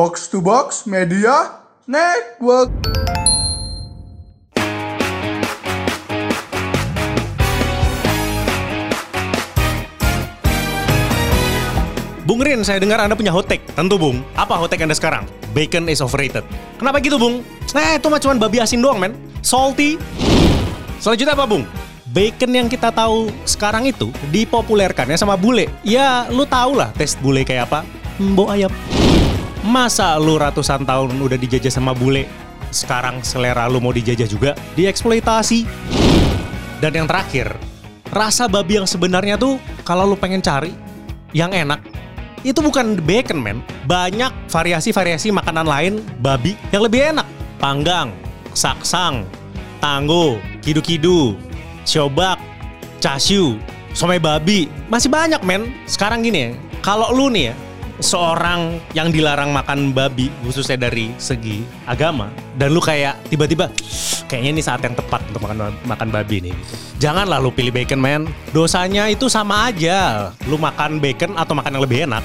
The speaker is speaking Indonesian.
Box to Box Media Network. Bung Rin, saya dengar Anda punya hot take. Tentu, Bung. Apa hot take Anda sekarang? Bacon is overrated. Kenapa gitu, Bung? Nah, itu mah cuma babi asin doang, men. Salty. Selanjutnya apa, Bung? Bacon yang kita tahu sekarang itu dipopulerkannya sama bule. Ya, lu tau lah tes bule kayak apa. Mbok ayam. Masa lu ratusan tahun udah dijajah sama bule, sekarang selera lu mau dijajah juga? Dieksploitasi. Dan yang terakhir, rasa babi yang sebenarnya tuh kalau lu pengen cari yang enak itu bukan bacon men banyak variasi-variasi makanan lain babi yang lebih enak panggang saksang tanggo kidu-kidu siobak cashew somai babi masih banyak men sekarang gini ya kalau lu nih ya seorang yang dilarang makan babi khususnya dari segi agama dan lu kayak tiba-tiba kayaknya ini saat yang tepat untuk makan makan babi nih. Janganlah lu pilih bacon man dosanya itu sama aja. Lu makan bacon atau makan yang lebih enak